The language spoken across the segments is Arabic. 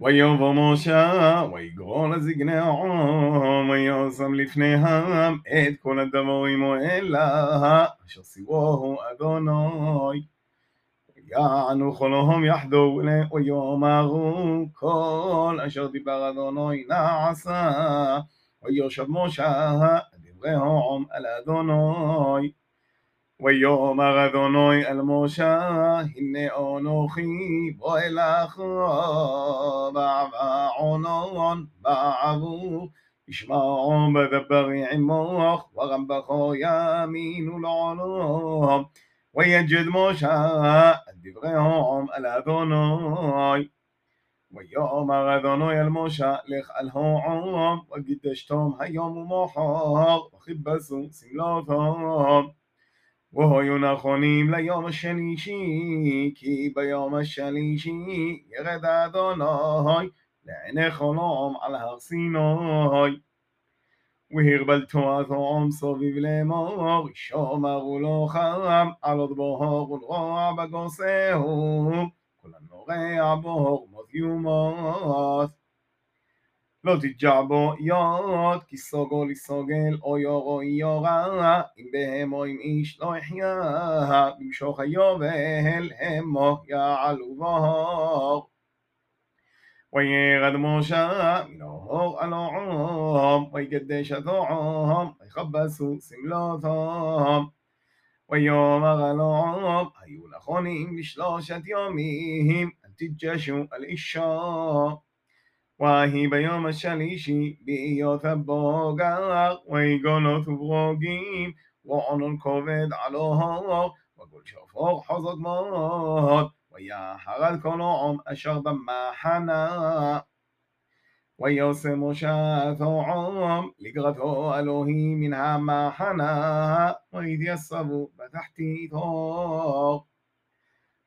ויאמרו משה, ויגרור לזקניהם, וישם לפניהם את כל הדבורים האלה, אשר סירוהו אדוני. ויענו חולهم יחדו ויאמרו כל אשר דיבר אדוני נעשה, ויושב משה דברי העם על אדוני. ויאמר אדוני אל משה, הנה אנוכי בוא אלך בעונות בעבור, ישמעו בדבר עמוך, ורמבכו ימינו לעולם. ויג'ד משה את דבריהם אל אדוני. ויאמר אדוני אל משה לך אל העם, וקידשתם היום ומחר, וכיבסו שמלותם. و هایو نخونیم لیوم شلیشی کی بیوم شنیشی یخد ادنوی لعنه خونم على هر سینوی ویر بلتو از هم سووی و لیمو ریشو مر و لو خرم الاد بوهر و نروع بگو سهو کلن نوره عبور مدیومات לא תתג'בו יוד, כי סוגו לסוגל, או יורו יורה, אם בהמו אם איש לא יחיה, למשוך היובל, המו יעלו בור. וירד בו. ويغد موشى من أهور ألوعهم ويقدش ذوعهم ويخبسوا ויאמר עלו עום, היו נכונים לשלושת יומים, אל תג'שו על אישו. وהי ביום השלישי בהיות הבוגר ויגונות ובוגים ועונון כובד על אור וגול שופור חוזות מאוד ויחרד כל העם אשר במחנה ויושם ראשת העם לקראתו אלוהים מן המחנה ויתייסבו בתחתית אור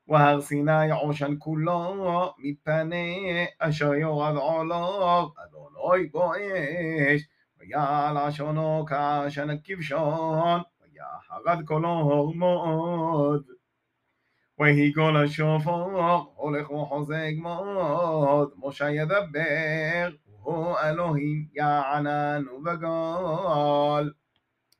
و هر سینای آشن کلا میتنه اشای و از آلا از آلای بایش و یا لاشان و کشن و یا حقد کلا هرماد و هی گل شفا هلخ و حزگ ماد مشای دبیق و و